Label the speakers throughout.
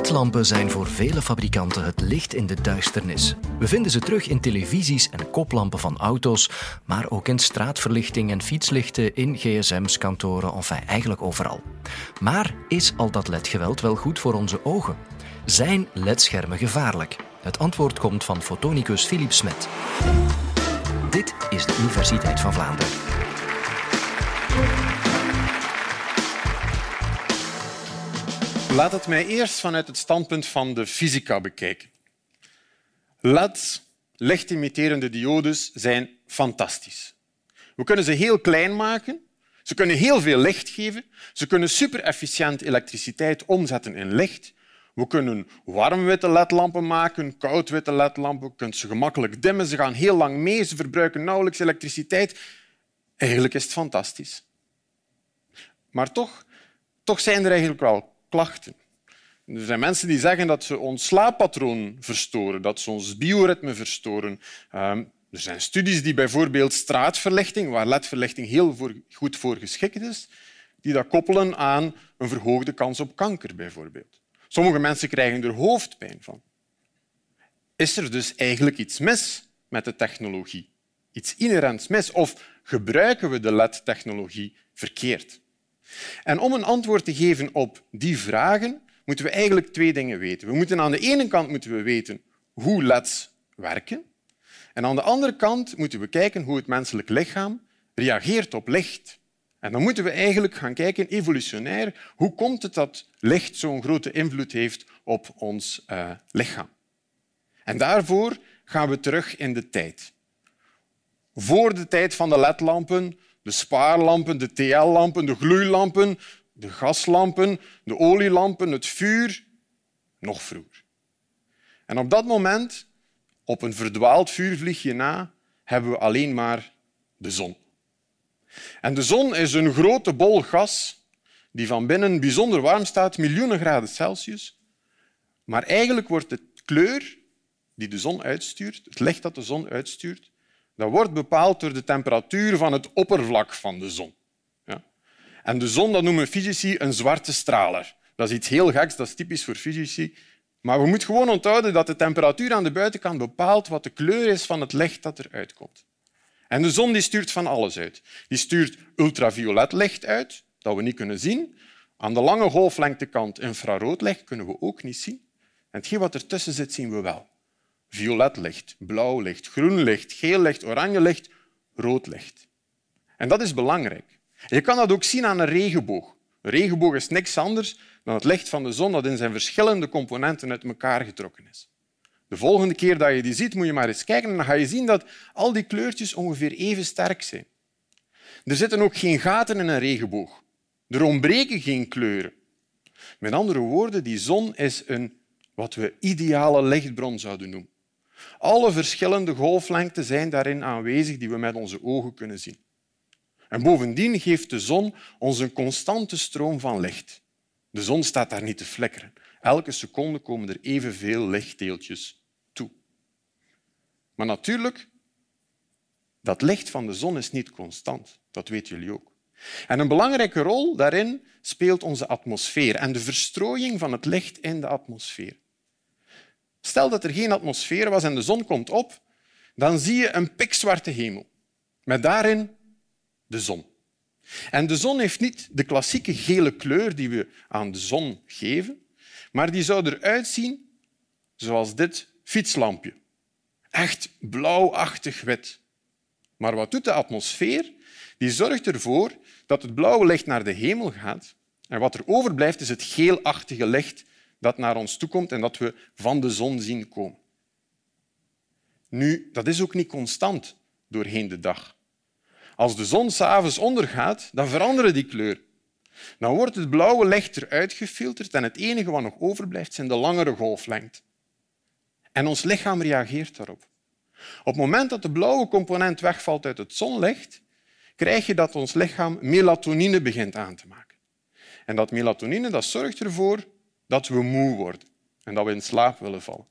Speaker 1: LED-lampen zijn voor vele fabrikanten het licht in de duisternis. We vinden ze terug in televisies en koplampen van auto's, maar ook in straatverlichting en fietslichten, in gsm's, kantoren, enfin eigenlijk overal. Maar is al dat LED-geweld wel goed voor onze ogen? Zijn LED-schermen gevaarlijk? Het antwoord komt van fotonicus Philippe Smet. Dit is de Universiteit van Vlaanderen.
Speaker 2: Laat het mij eerst vanuit het standpunt van de fysica bekijken. LED's, lichtimiterende diodes, zijn fantastisch. We kunnen ze heel klein maken, ze kunnen heel veel licht geven, ze kunnen super-efficiënt elektriciteit omzetten in licht. We kunnen warm-witte ledlampen maken, koud-witte ledlampen. Je kunt ze gemakkelijk dimmen, ze gaan heel lang mee, ze verbruiken nauwelijks elektriciteit. Eigenlijk is het fantastisch. Maar toch, toch zijn er eigenlijk wel klachten. Er zijn mensen die zeggen dat ze ons slaappatroon verstoren, dat ze ons bioritme verstoren. Ehm, er zijn studies die bijvoorbeeld straatverlichting, waar ledverlichting heel goed voor geschikt is, die dat koppelen aan een verhoogde kans op kanker bijvoorbeeld. Sommige mensen krijgen er hoofdpijn van. Is er dus eigenlijk iets mis met de technologie? Iets inherents mis? Of gebruiken we de LED-technologie verkeerd? En om een antwoord te geven op die vragen moeten we eigenlijk twee dingen weten. We moeten aan de ene kant moeten we weten hoe LEDs werken. En aan de andere kant moeten we kijken hoe het menselijk lichaam reageert op licht. En dan moeten we eigenlijk gaan kijken, evolutionair, hoe komt het dat licht zo'n grote invloed heeft op ons uh, lichaam. En daarvoor gaan we terug in de tijd. Voor de tijd van de ledlampen de spaarlampen, de TL-lampen, de gloeilampen, de gaslampen, de olielampen, het vuur, nog vroeger. En op dat moment, op een verdwaald vuurvliegje na, hebben we alleen maar de zon. En de zon is een grote bol gas die van binnen bijzonder warm staat, miljoenen graden Celsius. Maar eigenlijk wordt de kleur die de zon uitstuurt, het licht dat de zon uitstuurt, dat wordt bepaald door de temperatuur van het oppervlak van de zon. Ja? En de zon dat noemen fysici een zwarte straler. Dat is iets heel geks, dat is typisch voor fysici. Maar we moeten gewoon onthouden dat de temperatuur aan de buitenkant bepaalt wat de kleur is van het licht dat eruit komt. En de zon die stuurt van alles uit. Die stuurt ultraviolet licht uit, dat we niet kunnen zien. Aan de lange golflengtekant infrarood licht kunnen we ook niet zien. En hetgeen wat ertussen zit, zien we wel violet licht, blauw licht, groen licht, geel licht, oranje licht, rood licht. En dat is belangrijk. Je kan dat ook zien aan een regenboog. Een regenboog is niks anders dan het licht van de zon dat in zijn verschillende componenten uit elkaar getrokken is. De volgende keer dat je die ziet, moet je maar eens kijken en dan ga je zien dat al die kleurtjes ongeveer even sterk zijn. Er zitten ook geen gaten in een regenboog. Er ontbreken geen kleuren. Met andere woorden, die zon is een wat we ideale lichtbron zouden noemen. Alle verschillende golflengten zijn daarin aanwezig die we met onze ogen kunnen zien. En bovendien geeft de zon ons een constante stroom van licht. De zon staat daar niet te flikkeren. Elke seconde komen er evenveel lichtdeeltjes toe. Maar natuurlijk, dat licht van de zon is niet constant. Dat weten jullie ook. En een belangrijke rol daarin speelt onze atmosfeer en de verstrooiing van het licht in de atmosfeer. Stel dat er geen atmosfeer was en de zon komt op, dan zie je een pikzwarte hemel met daarin de zon. En de zon heeft niet de klassieke gele kleur die we aan de zon geven, maar die zou eruit zien zoals dit fietslampje. Echt blauwachtig wit. Maar wat doet de atmosfeer? Die zorgt ervoor dat het blauwe licht naar de hemel gaat en wat er overblijft is het geelachtige licht dat naar ons toekomt en dat we van de zon zien komen. Nu, dat is ook niet constant doorheen de dag. Als de zon s'avonds ondergaat, dan veranderen die kleur. Dan wordt het blauwe licht eruit gefilterd en het enige wat nog overblijft zijn de langere golflengte. En ons lichaam reageert daarop. Op het moment dat de blauwe component wegvalt uit het zonlicht, krijg je dat ons lichaam melatonine begint aan te maken. En dat melatonine dat zorgt ervoor dat we moe worden en dat we in slaap willen vallen.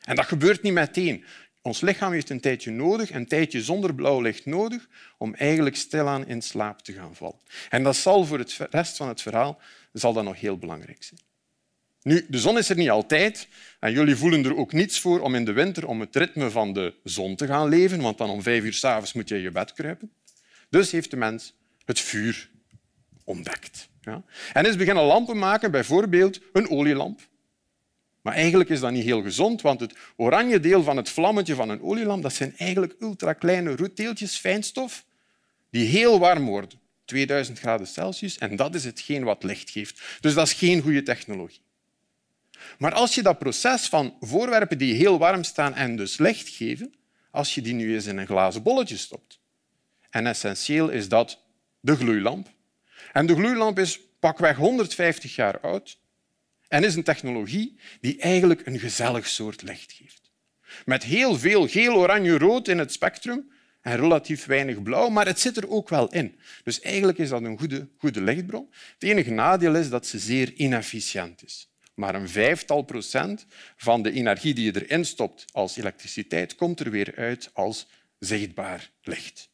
Speaker 2: En dat gebeurt niet meteen. Ons lichaam heeft een tijdje nodig, een tijdje zonder blauw licht nodig, om eigenlijk stilaan in slaap te gaan vallen. En dat zal voor de rest van het verhaal zal dat nog heel belangrijk zijn. Nu, de zon is er niet altijd en jullie voelen er ook niets voor om in de winter om het ritme van de zon te gaan leven, want dan om vijf uur s'avonds moet je in je bed kruipen. Dus heeft de mens het vuur ontdekt. Ja? En is beginnen lampen maken, bijvoorbeeld een olielamp. Maar eigenlijk is dat niet heel gezond, want het oranje deel van het vlammetje van een olielamp dat zijn eigenlijk ultrakleine roetdeeltjes fijnstof die heel warm worden, 2000 graden Celsius, en dat is hetgeen wat licht geeft. Dus dat is geen goede technologie. Maar als je dat proces van voorwerpen die heel warm staan en dus licht geven, als je die nu eens in een glazen bolletje stopt. En essentieel is dat de gloeilamp. En de gloeilamp is pakweg 150 jaar oud en is een technologie die eigenlijk een gezellig soort licht geeft. Met heel veel geel, oranje, rood in het spectrum en relatief weinig blauw, maar het zit er ook wel in. Dus eigenlijk is dat een goede, goede lichtbron. Het enige nadeel is dat ze zeer inefficiënt is. Maar een vijftal procent van de energie die je erin stopt als elektriciteit komt er weer uit als zichtbaar licht.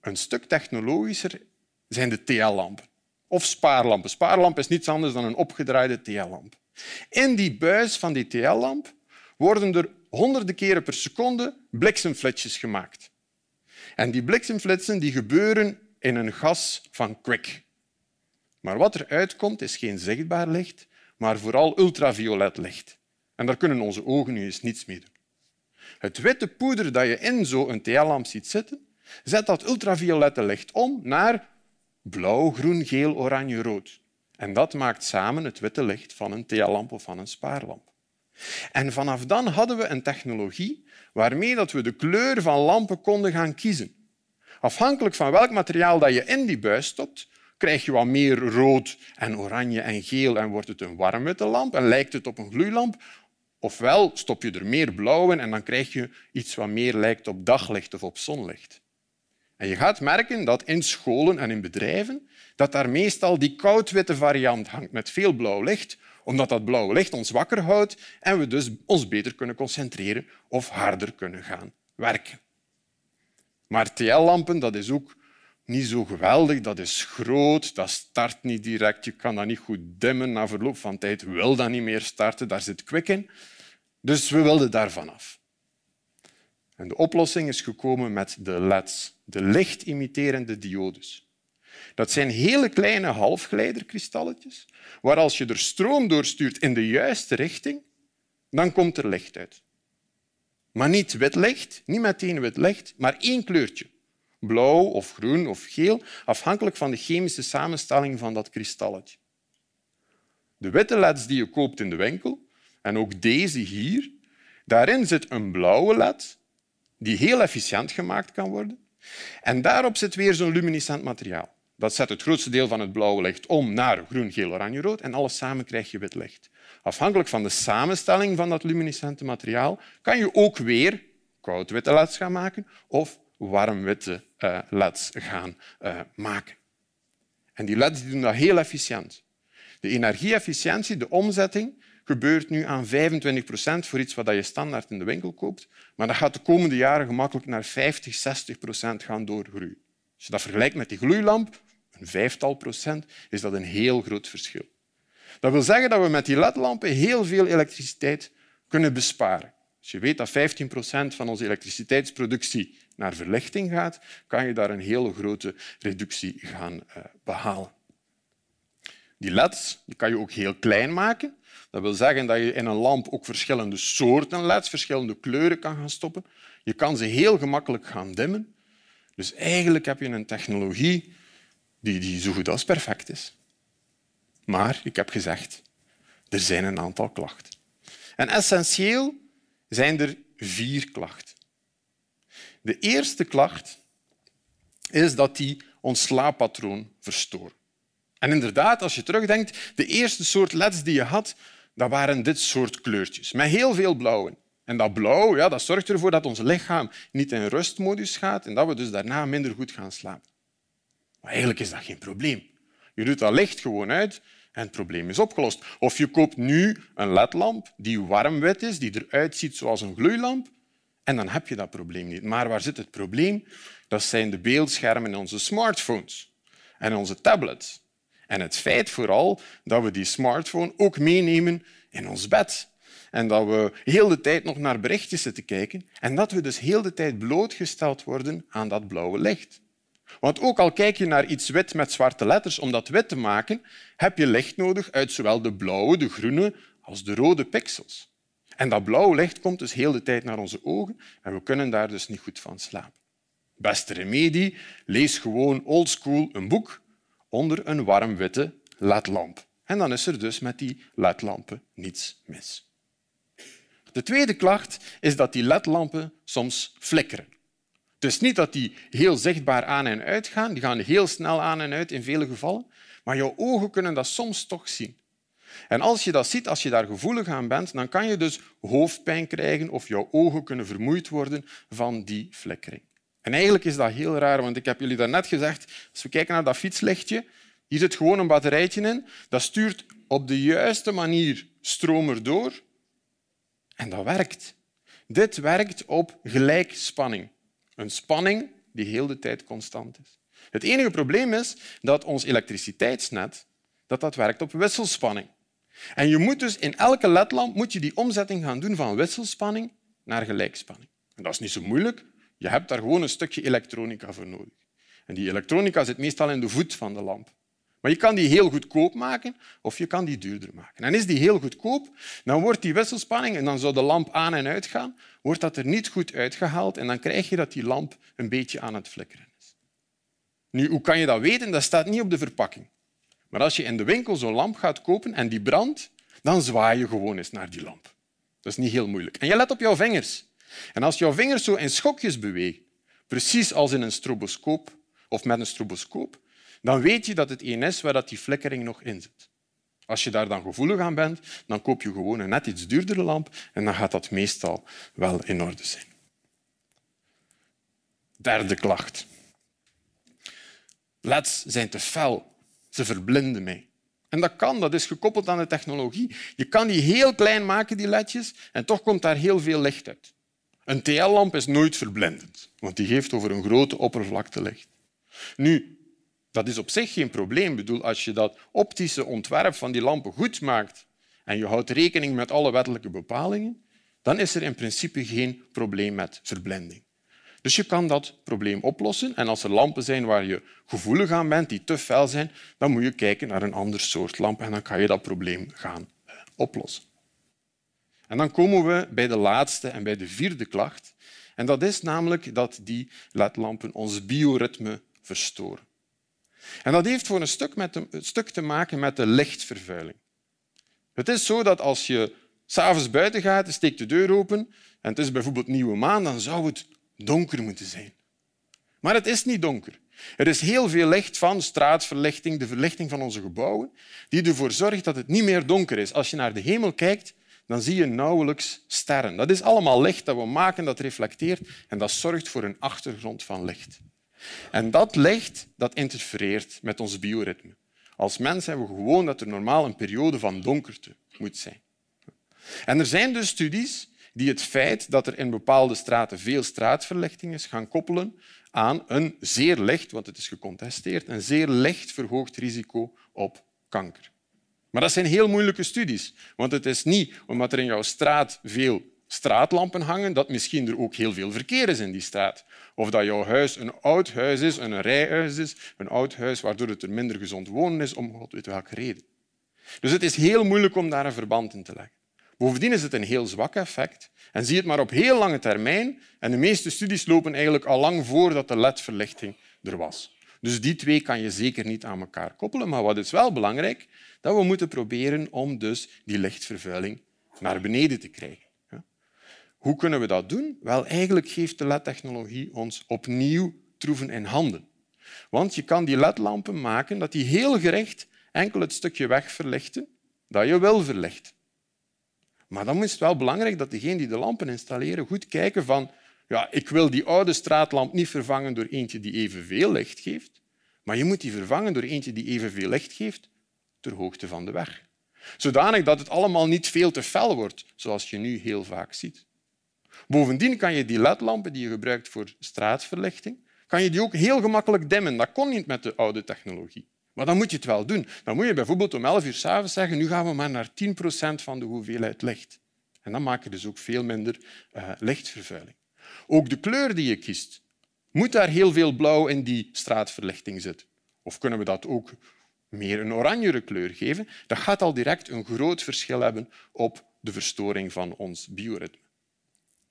Speaker 2: Een stuk technologischer zijn de TL-lampen of spaarlampen. Spaarlamp is niets anders dan een opgedraaide TL-lamp. In die buis van die TL-lamp worden er honderden keren per seconde bliksemflitsjes gemaakt. En die bliksemflitsen die gebeuren in een gas van kwik. Maar wat er uitkomt is geen zichtbaar licht, maar vooral ultraviolet licht. En daar kunnen onze ogen nu eens niets mee doen. Het witte poeder dat je in zo'n TL-lamp ziet zitten, zet dat ultraviolette licht om naar blauw, groen, geel, oranje, rood. En dat maakt samen het witte licht van een TL-lamp of van een spaarlamp. En vanaf dan hadden we een technologie waarmee dat we de kleur van lampen konden gaan kiezen. Afhankelijk van welk materiaal dat je in die buis stopt, krijg je wat meer rood en oranje en geel en wordt het een warmwitte lamp en lijkt het op een gloeilamp. Ofwel stop je er meer blauw in en dan krijg je iets wat meer lijkt op daglicht of op zonlicht. Je gaat merken dat in scholen en in bedrijven dat daar meestal die koudwitte variant hangt met veel blauw licht, omdat dat blauwe licht ons wakker houdt en we dus ons beter kunnen concentreren of harder kunnen gaan werken. Maar TL-lampen, dat is ook niet zo geweldig. Dat is groot, dat start niet direct. Je kan dat niet goed dimmen. Na verloop van tijd wil dat niet meer starten. Daar zit kwik in. Dus we wilden daar vanaf. En de oplossing is gekomen met de LEDs, de lichtimiterende diodes. Dat zijn hele kleine halfgeleiderkristalletjes, waar als je er stroom doorstuurt in de juiste richting, dan komt er licht uit. Maar niet wit licht, niet meteen wit licht, maar één kleurtje. Blauw of groen of geel, afhankelijk van de chemische samenstelling van dat kristalletje. De witte leds die je koopt in de winkel, en ook deze hier, daarin zit een blauwe led die heel efficiënt gemaakt kan worden. En daarop zit weer zo'n luminescent materiaal. Dat zet het grootste deel van het blauwe licht om naar groen, geel, oranje, rood en alles samen krijg je wit licht. Afhankelijk van de samenstelling van dat luminescente materiaal kan je ook weer koudwitte leds gaan maken of warmwitte uh, leds gaan uh, maken. En die leds doen dat heel efficiënt. De energieefficiëntie, de omzetting, gebeurt nu aan 25 procent voor iets wat je standaard in de winkel koopt. Maar dat gaat de komende jaren gemakkelijk naar 50, 60 procent gaan doorgroeien. Als je dat vergelijkt met die gloeilamp, een vijftal procent, is dat een heel groot verschil. Dat wil zeggen dat we met die ledlampen heel veel elektriciteit kunnen besparen. Als je weet dat 15 procent van onze elektriciteitsproductie naar verlichting gaat, kan je daar een hele grote reductie gaan uh, behalen. Die leds die kan je ook heel klein maken. Dat wil zeggen dat je in een lamp ook verschillende soorten leds, verschillende kleuren kan gaan stoppen. Je kan ze heel gemakkelijk gaan dimmen. Dus eigenlijk heb je een technologie die, die zo goed als perfect is. Maar, ik heb gezegd, er zijn een aantal klachten. En essentieel zijn er vier klachten. De eerste klacht is dat die ons slaappatroon verstoren. En inderdaad, als je terugdenkt, de eerste soort leds die je had, dat waren dit soort kleurtjes, met heel veel blauwen. En dat blauw ja, dat zorgt ervoor dat ons lichaam niet in rustmodus gaat en dat we dus daarna minder goed gaan slapen. Maar eigenlijk is dat geen probleem. Je doet dat licht gewoon uit en het probleem is opgelost. Of je koopt nu een ledlamp die warmwit is, die eruit ziet zoals een gloeilamp, en dan heb je dat probleem niet. Maar waar zit het probleem? Dat zijn de beeldschermen in onze smartphones en onze tablets. En het feit vooral dat we die smartphone ook meenemen in ons bed. En dat we heel de tijd nog naar berichtjes zitten kijken. En dat we dus heel de tijd blootgesteld worden aan dat blauwe licht. Want ook al kijk je naar iets wit met zwarte letters, om dat wit te maken, heb je licht nodig uit zowel de blauwe, de groene als de rode pixels. En dat blauwe licht komt dus heel de tijd naar onze ogen en we kunnen daar dus niet goed van slapen. Beste remedie, lees gewoon oldschool een boek onder een warm witte ledlamp. En dan is er dus met die ledlampen niets mis. De tweede klacht is dat die ledlampen soms flikkeren. Het is niet dat die heel zichtbaar aan en uit gaan. Die gaan heel snel aan en uit in vele gevallen. Maar jouw ogen kunnen dat soms toch zien. En als je dat ziet, als je daar gevoelig aan bent, dan kan je dus hoofdpijn krijgen of jouw ogen kunnen vermoeid worden van die flikkering. En eigenlijk is dat heel raar, want ik heb jullie daarnet gezegd, als we kijken naar dat fietslichtje, hier zit gewoon een batterijtje in, dat stuurt op de juiste manier stroom erdoor en dat werkt. Dit werkt op gelijkspanning. Een spanning die heel de tijd constant is. Het enige probleem is dat ons elektriciteitsnet dat dat werkt op wisselspanning. En je moet dus in elke ledlamp moet je die omzetting gaan doen van wisselspanning naar gelijkspanning. En dat is niet zo moeilijk. Je hebt daar gewoon een stukje elektronica voor nodig. En die elektronica zit meestal in de voet van de lamp. Maar je kan die heel goedkoop maken of je kan die duurder maken. En is die heel goedkoop, dan wordt die wisselspanning, en dan zou de lamp aan en uit gaan, wordt dat er niet goed uitgehaald en dan krijg je dat die lamp een beetje aan het flikkeren is. Nu, hoe kan je dat weten? Dat staat niet op de verpakking. Maar als je in de winkel zo'n lamp gaat kopen en die brandt, dan zwaai je gewoon eens naar die lamp. Dat is niet heel moeilijk. En je let op jouw vingers. En als jouw vingers zo in schokjes bewegen, precies als in een stroboscoop of met een stroboscoop, dan weet je dat het een is waar die flikkering nog in zit. Als je daar dan gevoelig aan bent, dan koop je gewoon een net iets duurdere lamp en dan gaat dat meestal wel in orde zijn. Derde klacht. LEDs zijn te fel. Ze verblinden mij. En dat kan, dat is gekoppeld aan de technologie. Je kan die heel klein maken, die ledjes, en toch komt daar heel veel licht uit. Een TL-lamp is nooit verblindend, want die geeft over een grote oppervlakte licht. Nu, dat is op zich geen probleem. Bedoel, als je dat optische ontwerp van die lampen goed maakt en je houdt rekening met alle wettelijke bepalingen, dan is er in principe geen probleem met verblinding. Dus je kan dat probleem oplossen. En als er lampen zijn waar je gevoelig aan bent, die te fel zijn, dan moet je kijken naar een ander soort lamp en dan kan je dat probleem gaan eh, oplossen. En dan komen we bij de laatste en bij de vierde klacht. En dat is namelijk dat die ledlampen ons bioritme verstoren. En dat heeft voor een stuk, met een stuk te maken met de lichtvervuiling. Het is zo dat als je s'avonds buiten gaat, steekt de deur open en het is bijvoorbeeld nieuwe maan, dan zou het donker moeten zijn. Maar het is niet donker. Er is heel veel licht van straatverlichting, de verlichting van onze gebouwen, die ervoor zorgt dat het niet meer donker is. Als je naar de hemel kijkt, dan zie je nauwelijks sterren. Dat is allemaal licht dat we maken, dat reflecteert en dat zorgt voor een achtergrond van licht. En dat licht dat interfereert met ons bioritme. Als mens hebben we gewoon dat er normaal een periode van donkerte moet zijn. En er zijn dus studies die het feit dat er in bepaalde straten veel straatverlichting is, gaan koppelen aan een zeer licht, want het is gecontesteerd, een zeer licht verhoogd risico op kanker. Maar dat zijn heel moeilijke studies, want het is niet omdat er in jouw straat veel straatlampen hangen, dat misschien er ook heel veel verkeer is in die straat. Of dat jouw huis een oud huis is, een rijhuis is, een oud huis waardoor het er minder gezond wonen is, om god weet welke reden. Dus het is heel moeilijk om daar een verband in te leggen. Bovendien is het een heel zwak effect en zie het maar op heel lange termijn. En de meeste studies lopen eigenlijk al lang voordat de ledverlichting er was. Dus die twee kan je zeker niet aan elkaar koppelen. Maar wat is wel belangrijk? Dat we moeten proberen om dus die lichtvervuiling naar beneden te krijgen. Hoe kunnen we dat doen? Wel, eigenlijk geeft de LED-technologie ons opnieuw troeven in handen. Want je kan die ledlampen maken dat die heel gericht enkel het stukje weg verlichten dat je wil verlichten. Maar dan is het wel belangrijk dat degenen die de lampen installeren goed kijken van ja, ik wil die oude straatlamp niet vervangen door eentje die evenveel licht geeft, maar je moet die vervangen door eentje die evenveel licht geeft ter hoogte van de weg. Zodanig dat het allemaal niet veel te fel wordt, zoals je nu heel vaak ziet. Bovendien kan je die ledlampen die je gebruikt voor straatverlichting, kan je die ook heel gemakkelijk dimmen. Dat kon niet met de oude technologie. Maar dan moet je het wel doen. Dan moet je bijvoorbeeld om 11 uur s'avonds zeggen nu gaan we maar naar 10 procent van de hoeveelheid licht. En dan maak je dus ook veel minder uh, lichtvervuiling. Ook de kleur die je kiest. Moet daar heel veel blauw in die straatverlichting zitten? Of kunnen we dat ook meer een oranjere kleur geven? Dat gaat al direct een groot verschil hebben op de verstoring van ons bioritme.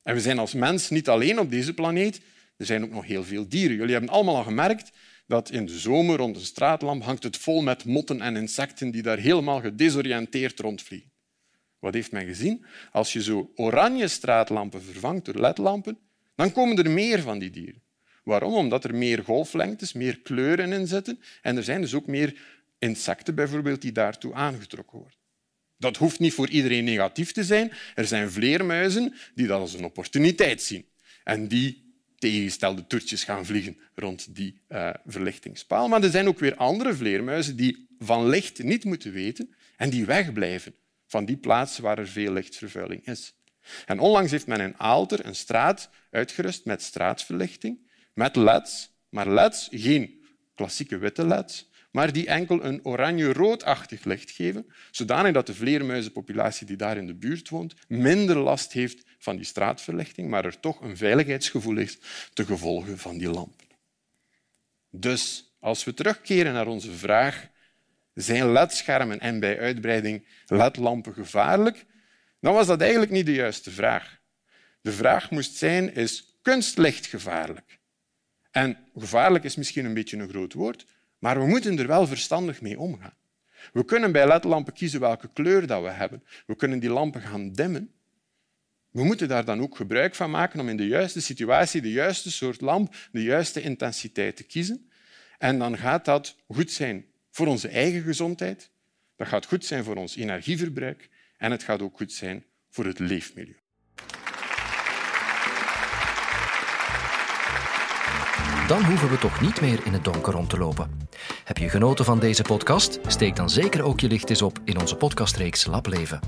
Speaker 2: En we zijn als mens niet alleen op deze planeet. Er zijn ook nog heel veel dieren. Jullie hebben allemaal al gemerkt dat in de zomer rond een straatlamp hangt het vol met motten en insecten die daar helemaal gedesoriënteerd rondvliegen. Wat heeft men gezien? Als je zo oranje straatlampen vervangt door ledlampen, dan komen er meer van die dieren. Waarom? Omdat er meer golflengtes, meer kleuren in zitten en er zijn dus ook meer insecten bijvoorbeeld die daartoe aangetrokken worden. Dat hoeft niet voor iedereen negatief te zijn. Er zijn vleermuizen die dat als een opportuniteit zien en die tegengestelde toertjes gaan vliegen rond die uh, verlichtingspaal. Maar er zijn ook weer andere vleermuizen die van licht niet moeten weten en die wegblijven van die plaatsen waar er veel lichtvervuiling is. En onlangs heeft men in Aalter een straat uitgerust met straatverlichting, met leds, maar leds, geen klassieke witte leds, maar die enkel een oranje-roodachtig licht geven, zodanig dat de vleermuizenpopulatie die daar in de buurt woont minder last heeft van die straatverlichting, maar er toch een veiligheidsgevoel is te gevolge van die lampen. Dus als we terugkeren naar onze vraag zijn ledschermen en bij uitbreiding ledlampen gevaarlijk, dan was dat eigenlijk niet de juiste vraag. De vraag moest zijn, is kunstlicht gevaarlijk? En gevaarlijk is misschien een beetje een groot woord, maar we moeten er wel verstandig mee omgaan. We kunnen bij ledlampen kiezen welke kleur dat we hebben. We kunnen die lampen gaan dimmen. We moeten daar dan ook gebruik van maken om in de juiste situatie de juiste soort lamp, de juiste intensiteit te kiezen. En dan gaat dat goed zijn voor onze eigen gezondheid, dat gaat goed zijn voor ons energieverbruik en het gaat ook goed zijn voor het leefmilieu.
Speaker 1: Dan hoeven we toch niet meer in het donker rond te lopen. Heb je genoten van deze podcast? Steek dan zeker ook je licht eens op in onze podcastreeks Lableven.